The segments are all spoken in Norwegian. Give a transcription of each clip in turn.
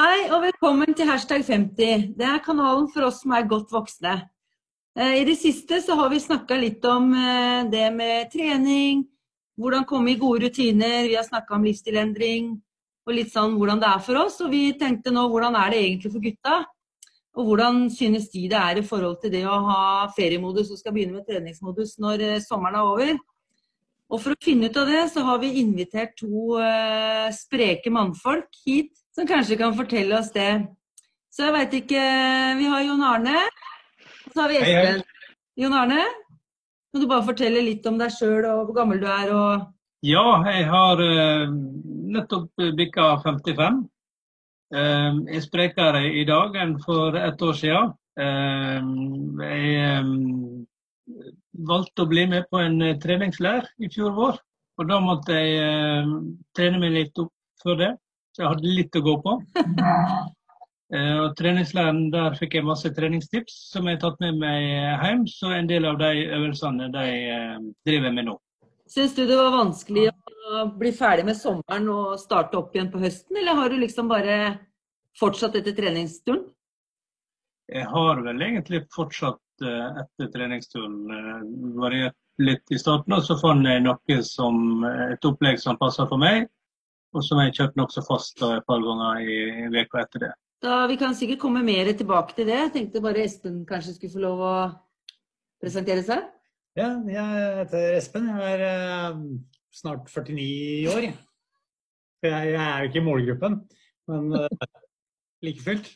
Hei og velkommen til hashtag 50. Det er kanalen for oss som er godt voksne. Eh, I det siste så har vi snakka litt om eh, det med trening, hvordan komme i gode rutiner. Vi har snakka om livsstilendring og litt sånn hvordan det er for oss. Og vi tenkte nå hvordan er det egentlig for gutta? Og hvordan synes de det er i forhold til det å ha feriemodus og skal begynne med treningsmodus når eh, sommeren er over? Og for å finne ut av det, så har vi invitert to spreke mannfolk hit, som kanskje kan fortelle oss det. Så jeg veit ikke Vi har Jon Arne, og så har vi Espen. Jon Arne, kan du bare fortelle litt om deg sjøl og hvor gammel du er? og... Ja, jeg har uh, nettopp bikka 55. Uh, jeg er sprekere i dag enn for ett år siden. Uh, jeg um, valgte å bli med på en treningsleir i fjor vår. Og da måtte jeg trene meg litt opp før det, så jeg hadde litt å gå på. Uh, og treningslæren der fikk jeg masse treningstips som jeg har tatt med meg hjem. Så en del av de øvelsene de uh, driver jeg med nå. Syns du det var vanskelig å bli ferdig med sommeren og starte opp igjen på høsten, eller har du liksom bare fortsatt etter treningsturen? Jeg har vel egentlig fortsatt uh, etter treningsturen. variert litt i starten, og så fant jeg noe som et opplegg som passer for meg. Og som jeg kjørt nokså fast et par ganger i uka etter det. Da, vi kan sikkert komme mer tilbake til det. Jeg tenkte bare Espen kanskje skulle få lov å presentere seg. Ja, jeg heter Espen. Jeg er uh, snart 49 år. Jeg, jeg, er jo ikke i målgruppen, men uh, like fullt.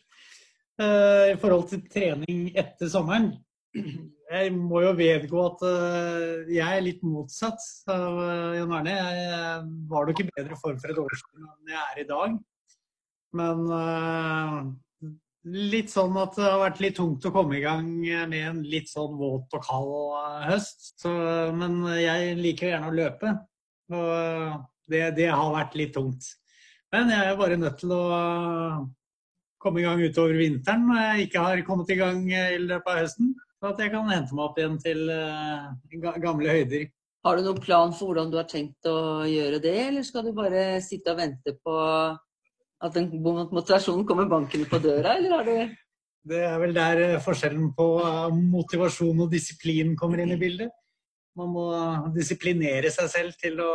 Uh, I forhold til trening etter sommeren Jeg må jo vedgå at jeg er litt motsatt av Jan Arne. Jeg var nok i bedre form for et år siden enn jeg er i dag. Men litt sånn at det har vært litt tungt å komme i gang med en litt sånn våt og kald høst. Så, men jeg liker gjerne å løpe, og det, det, har vært litt tungt. Men jeg er bare nødt til å komme i gang utover vinteren når jeg ikke har kommet i gang i løpet av høsten. At jeg kan hente meg opp igjen til uh, gamle høyder. Har du noen plan for hvordan du har tenkt å gjøre det, eller skal du bare sitte og vente på at den motivasjonen kommer bankende på døra, eller har du Det er vel der eh, forskjellen på eh, motivasjon og disiplin kommer inn i bildet. Man må disiplinere seg selv til å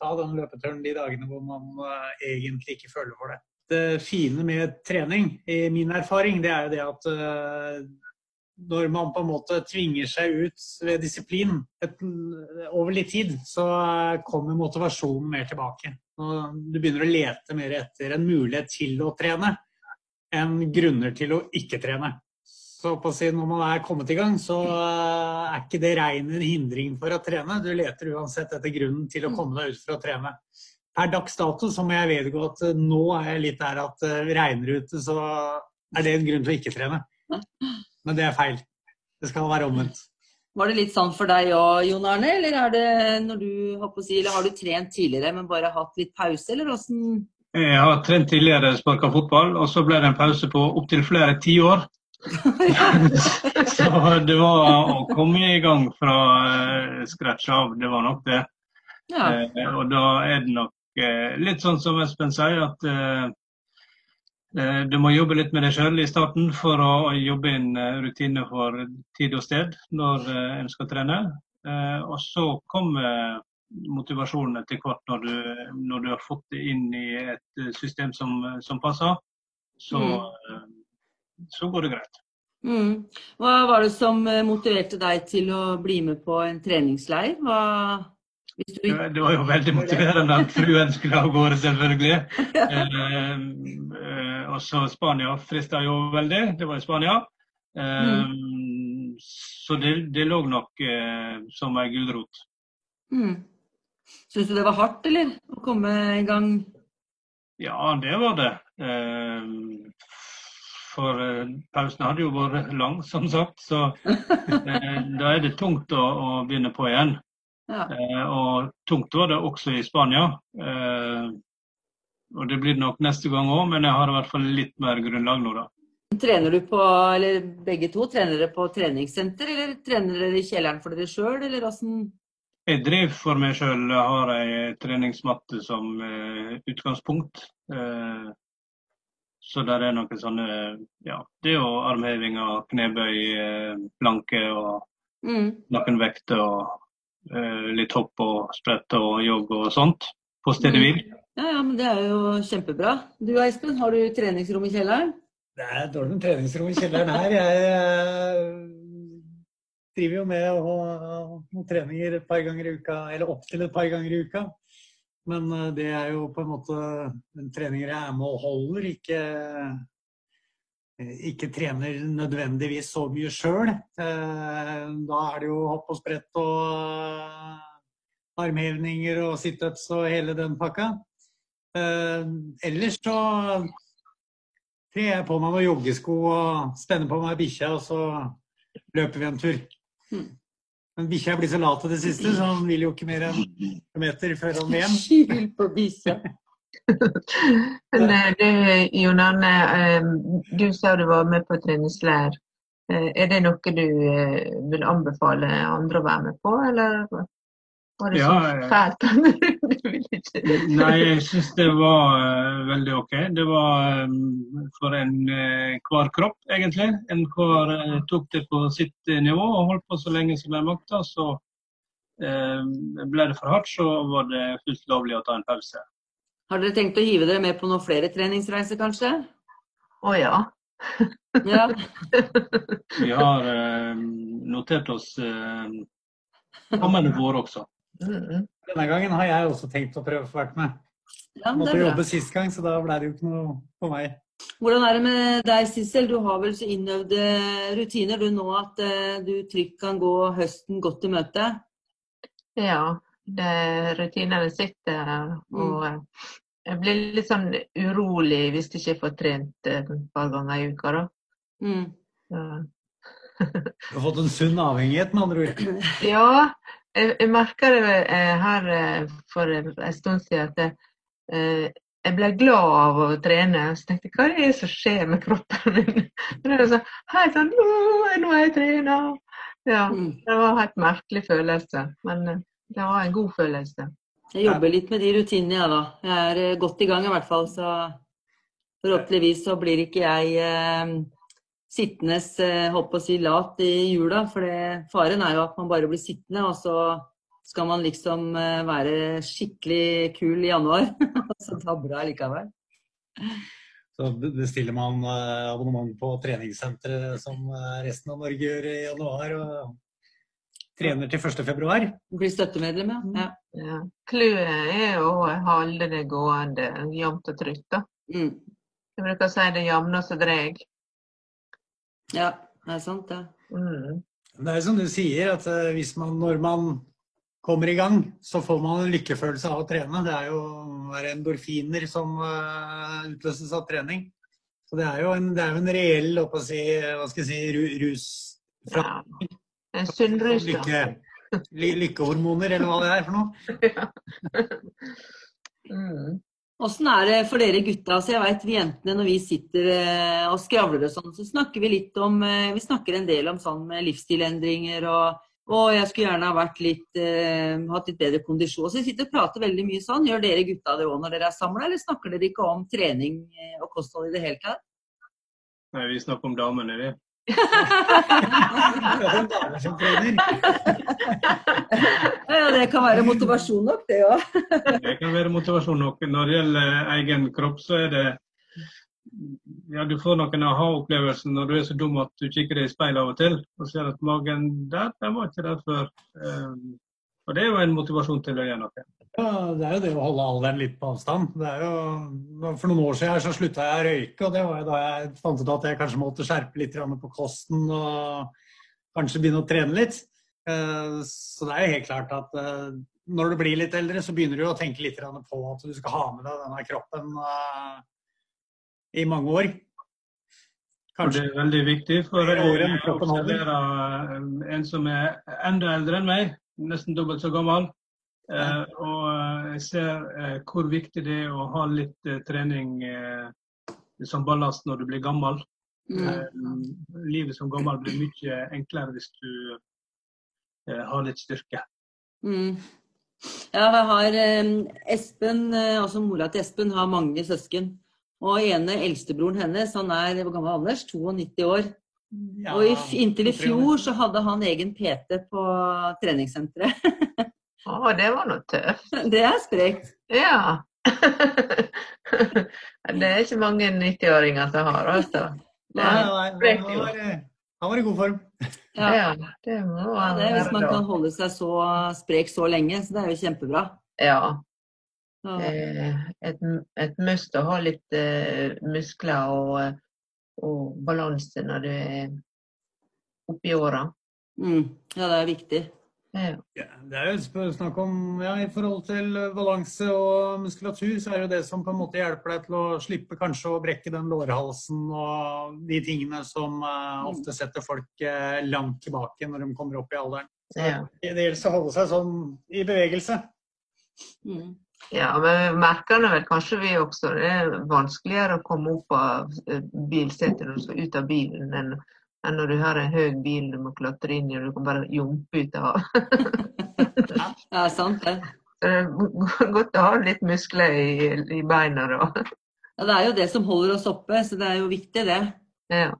ta den løpeturen de dagene hvor man eh, egentlig ikke føler for det. Det fine med trening, i min erfaring, det er jo det at når man på en måte tvinger seg ut ved disiplin et, over litt tid, så kommer motivasjonen mer tilbake. Og du begynner å lete mer etter en mulighet til å trene enn grunner til å ikke trene. Så på å si, når man er kommet i gang, så er ikke det regnet en hindring for å trene. Du leter uansett etter grunnen til å komme deg ut for å trene. Per dags dato så må jeg vedgå at nå er jeg litt der at eh, regner ute, så er det en grunn til å ikke trene. Men det er feil. Det skal være omvendt. Var det litt sånn for deg òg, Jon Arne? Eller, er det når du, si, eller har du trent tidligere, men bare hatt litt pause, eller åssen? Jeg har trent tidligere, sparka fotball, og så ble det en pause på opptil flere tiår. så det var å komme i gang fra uh, scratch av, det var nok det. Ja. Eh, og da er det nok eh, litt sånn som Espen sier, at Eh, du må jobbe litt med deg sjøl i starten for å jobbe inn eh, rutiner for tid og sted når eh, en skal trene. Og så kommer motivasjonen etter hvert når du, når du har fått det inn i et system som, som passer. Så, mm. så, går det greit. Mm. Hva var det som motiverte deg til å bli med på en treningsleir? Hva du... Det var jo veldig motiverende at fruen skulle av gårde, selvfølgelig. Eh, eh, og så Spania frista jo veldig. Det var i Spania. Eh, mm. Så det, det, lå nok eh, som ei gulrot. Mm. Syns du det var hardt, eller? Å komme i gang? Ja, det var det. Eh, for eh, pausen hadde jo vært lang, som sagt. Så da er det tungt å, å begynne på igjen. Ja. Eh, og tungt var det også i Spania. Eh, og det blir det nok neste gang òg, men jeg har i hvert fall litt mer grunnlag nå, da. Trener du på, eller begge to, trener dere på treningssenter, eller trener dere i kjelleren for dere sjøl, eller åssen? Jeg driver for meg sjøl, har ei treningsmatte som eh, utgangspunkt. Eh, Så der er noen sånne Ja, det er jo armhevinger, knebøy, planke og Mm. noen vekter og litt hopp og sprett og jogg og sånt på stedet Mm. hvil. Ja, ja, men det er jo kjempebra. Du Espen, har du treningsrom i kjelleren? Det er dårlig med treningsrom i kjelleren her. Jeg eh, driver jo med å ha noen treninger et par ganger i uka, eller opptil et par ganger i uka. Men eh, det er jo på en måte den treninger jeg er med og holder, ikke, eh, ikke trener nødvendigvis så mye sjøl. Da er det jo hopp og sprett og eh, armhevninger og situps og hele den pakka. Eh, Ellers så trer jeg på meg noen joggesko og spenner på meg bikkja, og så løper vi en tur. Mm. Men bikkja blir så lat i det siste, så han vil jo ikke mer enn en meter før han vil hjem. Skyld på bikkja. Men eh, du, Jon Arne, eh, du sa du var med på treningsleir. Eh, Er det noe du vil anbefale andre å være med på, eller var det så Ja, fælt? Nei, jeg syns det var veldig OK. Det var for en eh, kropp, egentlig. En hver eh, tok det på sitt nivå og holdt på så lenge som de makta. Så ble det for hardt, så var det fullt lovlig å ta en pause. Har dere tenkt å hive dere med på noen flere treningsreiser, kanskje? Å ja. Ja. Vi har eh, notert oss eh, kommende vår også. Mm. Denne gangen har jeg også tenkt å prøve å få vært med. ja, måtte jobbe sist gang, så da ble det jo ikke noe for meg. Hvordan er det med deg, Sissel? Du har vel så innøvde rutiner du nå at eh, du trygt kan gå høsten godt i møte? Ja, rutinene sitter, og eh, jeg blir litt sånn urolig hvis jeg ikke får trent eh, et par ganger i uka. Da. Mm. Du har fått en sunn avhengighet, med andre ord. Ja, jeg, jeg merka det eh, her for en stund siden at eh, jeg ble glad av å trene. Så tenkte jeg hva er det som skjer med kroppen min? Det er sånn, helt sånn «Åh, Nå har jeg trena! Ja, Mm. det var en helt merkelig følelse. Men det var en god følelse. Jeg jobber litt med de rutinene, jeg da. Jeg er eh, godt i gang i hvert fall, så forhåpentligvis så blir ikke jeg eh, sittende, eh, holdt på å si, lat i jula. For det, faren er jo at man bare blir sittende, og så skal man liksom eh, være skikkelig kul i januar. Og så dabber det allikevel. Så bestiller man eh, abonnement på treningssenteret som eh, resten av Norge gjør i januar, og trener til 1. februar. Blir støttemedlem, ja. ja. Ja. Clouet er å holde det gående jevnt og trygt. da. Mm. Jeg bruker å si det jevne som dreg. Ja, det er sant, det. Mm. Det er som du sier, at eh, hvis man, når man kommer i gang, så får man en lykkefølelse av å trene. Det er jo er endorfiner som eh, utløses av trening. Så det er jo en, det er jo en reell si, hva skal jeg si, rus fra Ja. En sunn rus, ja. lykke, ly- lykkehormoner, eller hva det er for noe. Mm. Åssen er det for dere gutta? Så jeg vet vi jentene når vi sitter eh, og skravler og sånn, så snakker vi litt om eh, Vi snakker en del om sånn med livsstilendringer og og jeg skulle gjerne ha vært litt, eh, hatt litt bedre kondisjon. Så vi sitter og prater veldig mye sånn. Gjør dere gutta det òg når dere er samla, eller snakker dere ikke om trening eh, og kosthold i det hele tatt? Nei, vi snakker om damene, vi. Ja, det kan være motivasjon nok, det òg. Det kan være motivasjon nok. Når det gjelder egen kropp, så er det ja, Du får noen aha-opplevelser når du er så dum at du kikker deg i speilet av og til og ser at magen der, den var ikke der før. Um, og det er jo en motivasjon til å gjøre noe. Ja, det er jo det å holde alderen litt på avstand. Det jo, for noen år siden så slutta jeg å røyke, og det var da jeg fant ut at jeg kanskje måtte skjerpe litt på kosten og kanskje begynne å trene litt. Eh, Så det er jo helt klart at eh, når du blir litt eldre, så begynner du å tenke litt på at du skal ha med deg denne kroppen eh, i mange år. Kanskje. det er veldig viktig, for jeg observerer en som er enda eldre enn meg, nesten dobbelt så gammel. Eh, og eh, jeg ser eh, hvor viktig det er å ha litt trening som ballast når du blir gammel. Mm. Eh, livet som gammel blir mye enklere hvis du har litt styrke. Mm. Ja, jeg har Espen, altså mora til Espen, har mange søsken. Og ene eldstebroren hennes, han er hvor gammel er Anders? 92 år. Ja, Og i, inntil i fjor så hadde han egen PT på treningssenteret. Å, det var noe tøft. Det er sprekt. Ja. det er ikke mange 90-åringer som har, altså. Nei, nei, han, var, han var i god form. Ja. Ja, det må Ja, han det er hvis man kan holde seg så sprek så lenge, så det er jo kjempebra. Ja. Ja. eh, Et, et must å ha litt uh, muskler og, eh, og balanse når du er oppi åra. Mm. ja, det er viktig. Ja. Ja, det er jo snakk om ja, I forhold til balanse og muskulatur, så er det jo det som på en måte hjelper deg til å slippe kanskje å brekke den lårhalsen og de tingene som uh, ofte setter folk uh, langt tilbake når de kommer opp i alderen. Ja. Det gjelder å holde seg sånn i bevegelse. Mm. ja, men vi merker det vel kanskje vi også. Det er vanskeligere å komme opp av eh, bilsetet når du skal ut av bilen, enn enn når du har en høy bil du må klatre inn i og du kan bare jumpe ut av. Ja, sant det. Så det er godt å ha litt muskler i, i beina da. Ja, det er jo det som holder oss oppe, så det er jo viktig, det. Ja.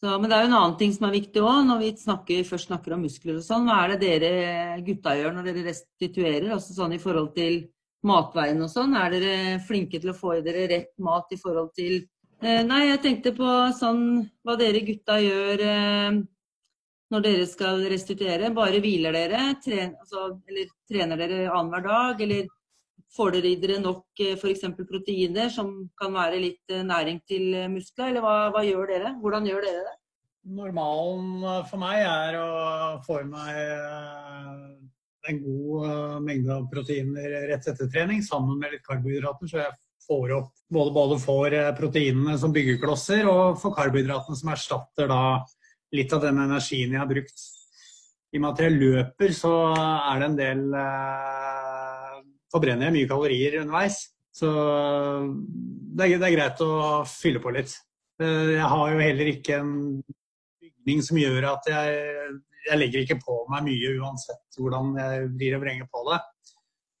Så, men det er jo en annen ting som er viktig òg, når vi snakker, først snakker om muskler og sånn. Hva er det dere gutta gjør når dere restituerer, altså sånn i forhold til matveien og sånn? Er dere flinke til å få i dere rett mat i forhold til Nei, jeg tenkte på sånn hva dere gutta gjør eh, når dere skal restituere. Bare hviler dere, tren, altså, eller trener dere annenhver dag, eller får dere i dere nok eh, f.eks. proteiner som kan være litt eh, næring til eh, muskler, eller hva, hva gjør dere? Hvordan gjør dere det? Normalen eh, for meg er å få i meg eh, en god eh, mengde av proteiner rett etter trening, sammen med litt karbohydrater, så jeg får opp både, både får eh, proteinene som byggeklosser, og for karbohydratene som erstatter da litt av den energien jeg har brukt. I og med at jeg løper, så er det en del eh, Forbrenner jeg mye kalorier underveis. Så det er, det er greit å fylle på litt. Eh, Jeg har jo heller ikke en bygning som gjør at jeg, jeg legger ikke på meg mye uansett hvordan jeg vrir og vrenger på det.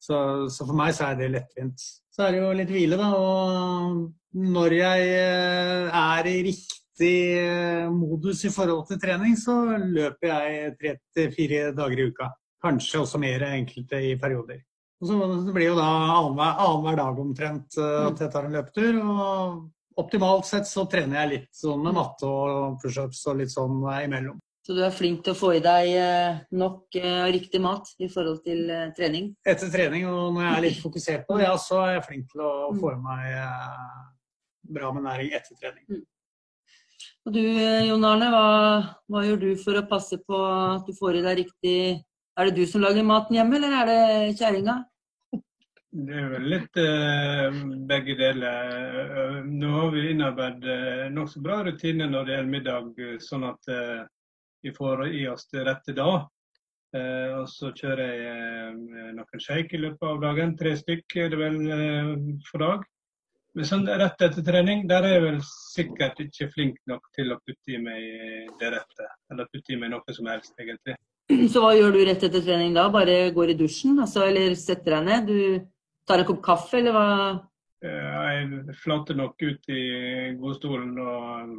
Så, så for meg så er det lettvint. Så er det jo litt hvile, da. Og når jeg eh, er i riktig eh, modus i forhold til trening, så løper jeg tre til fire dager i uka. Kanskje også mer enkelte i perioder. Og så det blir jo da annenhver annenhver dag omtrent eh, at jeg tar en løpetur. Og optimalt sett så trener jeg litt sånn med matte og pushups og litt sånn imellom. Så du er flink til å få i deg eh, nok og riktig mat i forhold til eh, trening? Etter trening, og når jeg er litt fokusert på det, ja, så er jeg flink til å få i meg eh, bra med næring etter trening. Og du eh, Jon Arne, hva, hva gjør du for å passe på at du får i deg riktig Er det du som lager maten hjemme, eller er det kjerringa? Det er vel litt eh, begge deler. Eh, Nå har vi innarbeidet eh, nokså bra rutiner når det gjelder middag, eh, sånn at eh, vi får i oss det rette da. Eh, og så kjører jeg eh, noen shake i løpet av dagen. Tre stykker er det vel eh, for dag. Men sånn rett etter trening, der er jeg vel sikkert ikke flink nok til å putte i meg det rette. Eller putte i meg noe som helst, egentlig. Så hva gjør du rett etter trening da? Bare går i dusjen, altså, eller setter deg ned? Du tar en kopp kaffe, eller hva? Eh, Jeg flater nok ut i godstolen og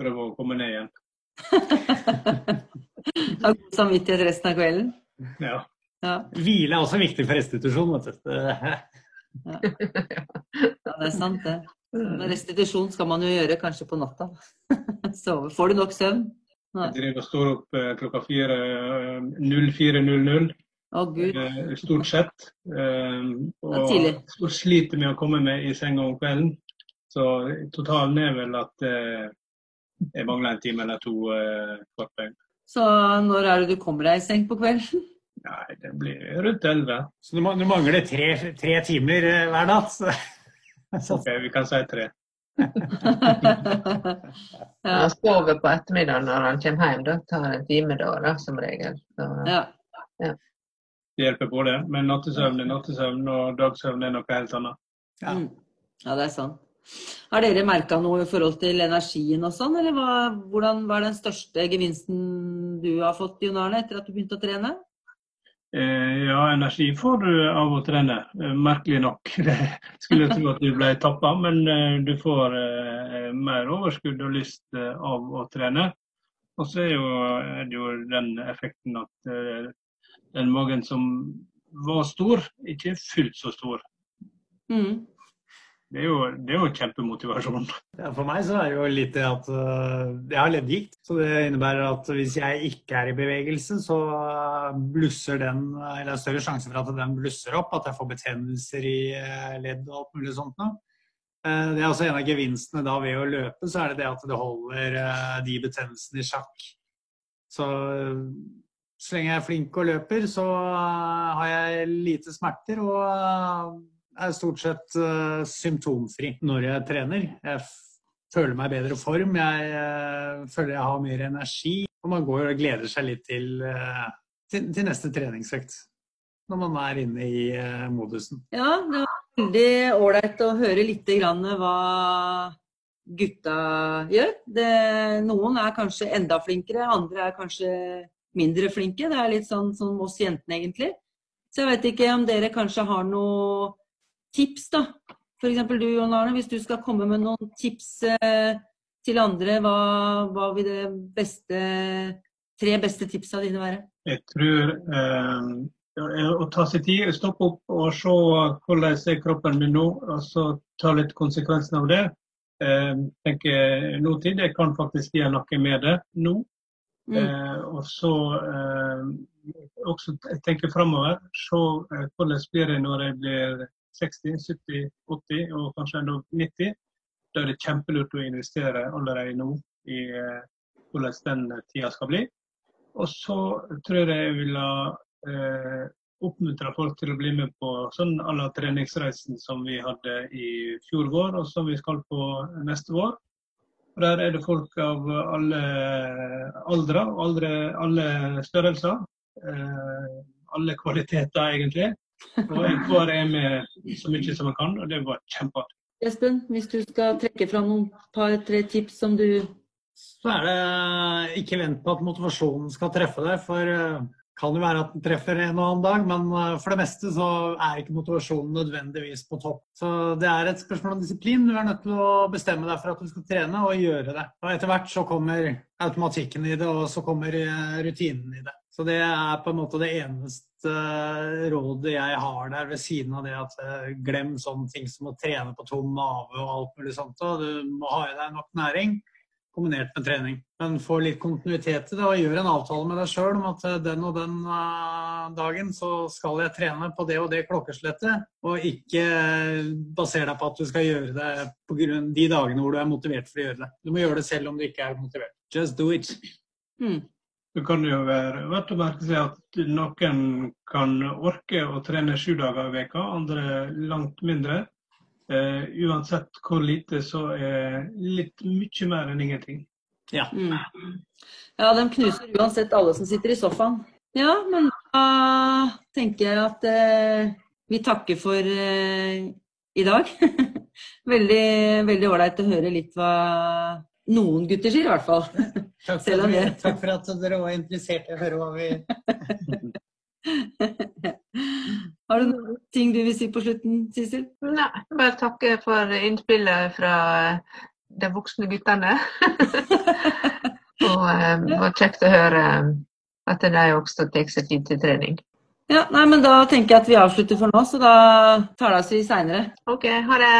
prøver å komme ned igjen. Har god samvittighet resten av kvelden? Ja. Ja, Hvile er også viktig for restitusjon. vet du. Det- ja det er sant det. Men restitusjon skal man jo gjøre kanskje på natta. Sove. Får du nok søvn? Nei. Jeg driver og står opp eh, klokka fire, eh, 04.00 Oh, eh, stort sett. Eh, er. Og sliter med å komme meg i senga om kvelden. Så totalen er vel at eh, jeg mangler en time eller to eh. Så når er det du kommer deg i seng på kvelden? Nei, det blir rundt elleve. Så du, du mangler tre, tre timer eh, hver natt. Så. Så, Ok, vi kan si tre. ja, Han sover på ettermiddagen når han kommer hjem. Da tar han en time da, da som regel. Så, ja. Det hjelper på det. Men nattesøvn er nattesøvn, og dagsøvn er noe helt annet. Ja. Mm. ja, det er sant. Har dere merka noe i forhold til energien og sånn, eller hva, hvordan, var den største gevinsten du har fått, Jon Arne, etter at du begynte å trene? Eh, ja, energi får du av å trene. Eh, merkelig nok. Skulle tro at du ble tappa, men eh, du får mer overskudd og lyst av å trene. Og så er, er, det jo den effekten at den magen som var stor, ikke fullt så stor. Mm. Det er, jo, det er jo kjempemotivasjon. Ja, for meg så er det jo litt det at uh, jeg har leddgikt. Så det innebærer at hvis jeg ikke er i bevegelse, så blusser den Eller det er større sjanse for at den blusser opp. At jeg får betennelser i uh, ledd og alt mulig sånt noe. Det er også en av gevinstene da ved å løpe, så er det det at det holder de betennelsene i sjakk. Så så lenge jeg er flink og løper, så har jeg lite smerter. og er stort sett uh, symptomfri når jeg trener. Jeg føler meg i bedre form, jeg uh, føler jeg har mer energi. Og man går og gleder seg litt til, uh, til, til neste treningsøkt. Når man er inne i modusen. Ja, det var veldig ålreit å høre litt hva gutta gjør. Det, noen er kanskje enda flinkere, andre er kanskje mindre flinke. Det er litt sånn som oss jentene, egentlig. Så jeg vet ikke om dere kanskje har noe tips, da. F.eks. du Jon Arne, hvis du skal komme med noen tips eh, til andre, hva, hva, vil det beste, tre beste tipsa dine være? Jeg tror eh, å ta seg tid, stoppe opp og se hvordan er kroppen min nå, og så ta litt konsekvensen av det. Eh, tenke nåtid, jeg kan faktisk gjøre noe med det nå. Mm. Eh, og så eh, også tenke framover. Se eh, hvordan blir det når jeg blir 60, 70, 80 og kanskje enda 90. Da er det kjempelurt å investere allerede nå i eh, hvordan den tida skal bli. Og så tror jeg jeg ville eh, oppmuntre folk til å bli med på sånn à la treningsreisen som vi hadde i fjor vår, og som vi skal på neste vår. Og Der er det folk av alle aldre, alle, alle størrelser. Eh, alle kvaliteter, egentlig. Og jeg får med så mye som jeg kan, og det var kjempeartig. Espen, hvis du skal trekke fram noen par-tre tips som du Så er det ikke vent på at motivasjonen skal treffe deg, for det eh, kan jo være at den treffer en og annen dag, men eh, for det meste så er ikke motivasjonen nødvendigvis på topp. Så det er et spørsmål om disiplin. Du er nødt til å bestemme deg for at du skal trene og gjøre det. Og etter hvert så kommer automatikken i det, og så kommer eh, rutinen i det. Så det er på en måte det eneste rådet jeg har der, ved siden av det at eh, glem sånne ting som å trene på tom mage og alt mulig sånt. Og du må ha i deg nok næring kombinert med trening. Men få litt kontinuitet i det, og gjør en avtale med deg sjøl om at eh, den og den uh, dagen så skal jeg trene på det og det klokkeslettet, og ikke basere deg på at du skal gjøre det på grunn de dagene hvor du er motivert for å gjøre det. Du må gjøre det selv om du ikke er motivert. Just do it. Mm. Det kan jo være verdt å merke seg at noen kan orke å trene sju dager i veka, andre langt mindre. Uh, uansett hvor lite, så er litt mye mer enn ingenting. Ja. Mm. ja, de knuser uansett alle som sitter i sofaen. Ja, men da tenker jeg at uh, vi takker for uh, i dag. veldig veldig ålreit å høre litt hva noen gutter sier, i hvert fall. Takk for, det, takk for at dere var interessert i å høre hva vi Har du noen ting du vil si på slutten, Sissel? Nei, bare takke for innspillet fra de voksne guttene. og um, det var kjekt å høre at de også tar seg tid til trening. Ja, nei, men Da tenker jeg at vi avslutter for nå, så da taler vi oss seinere. OK, ha det.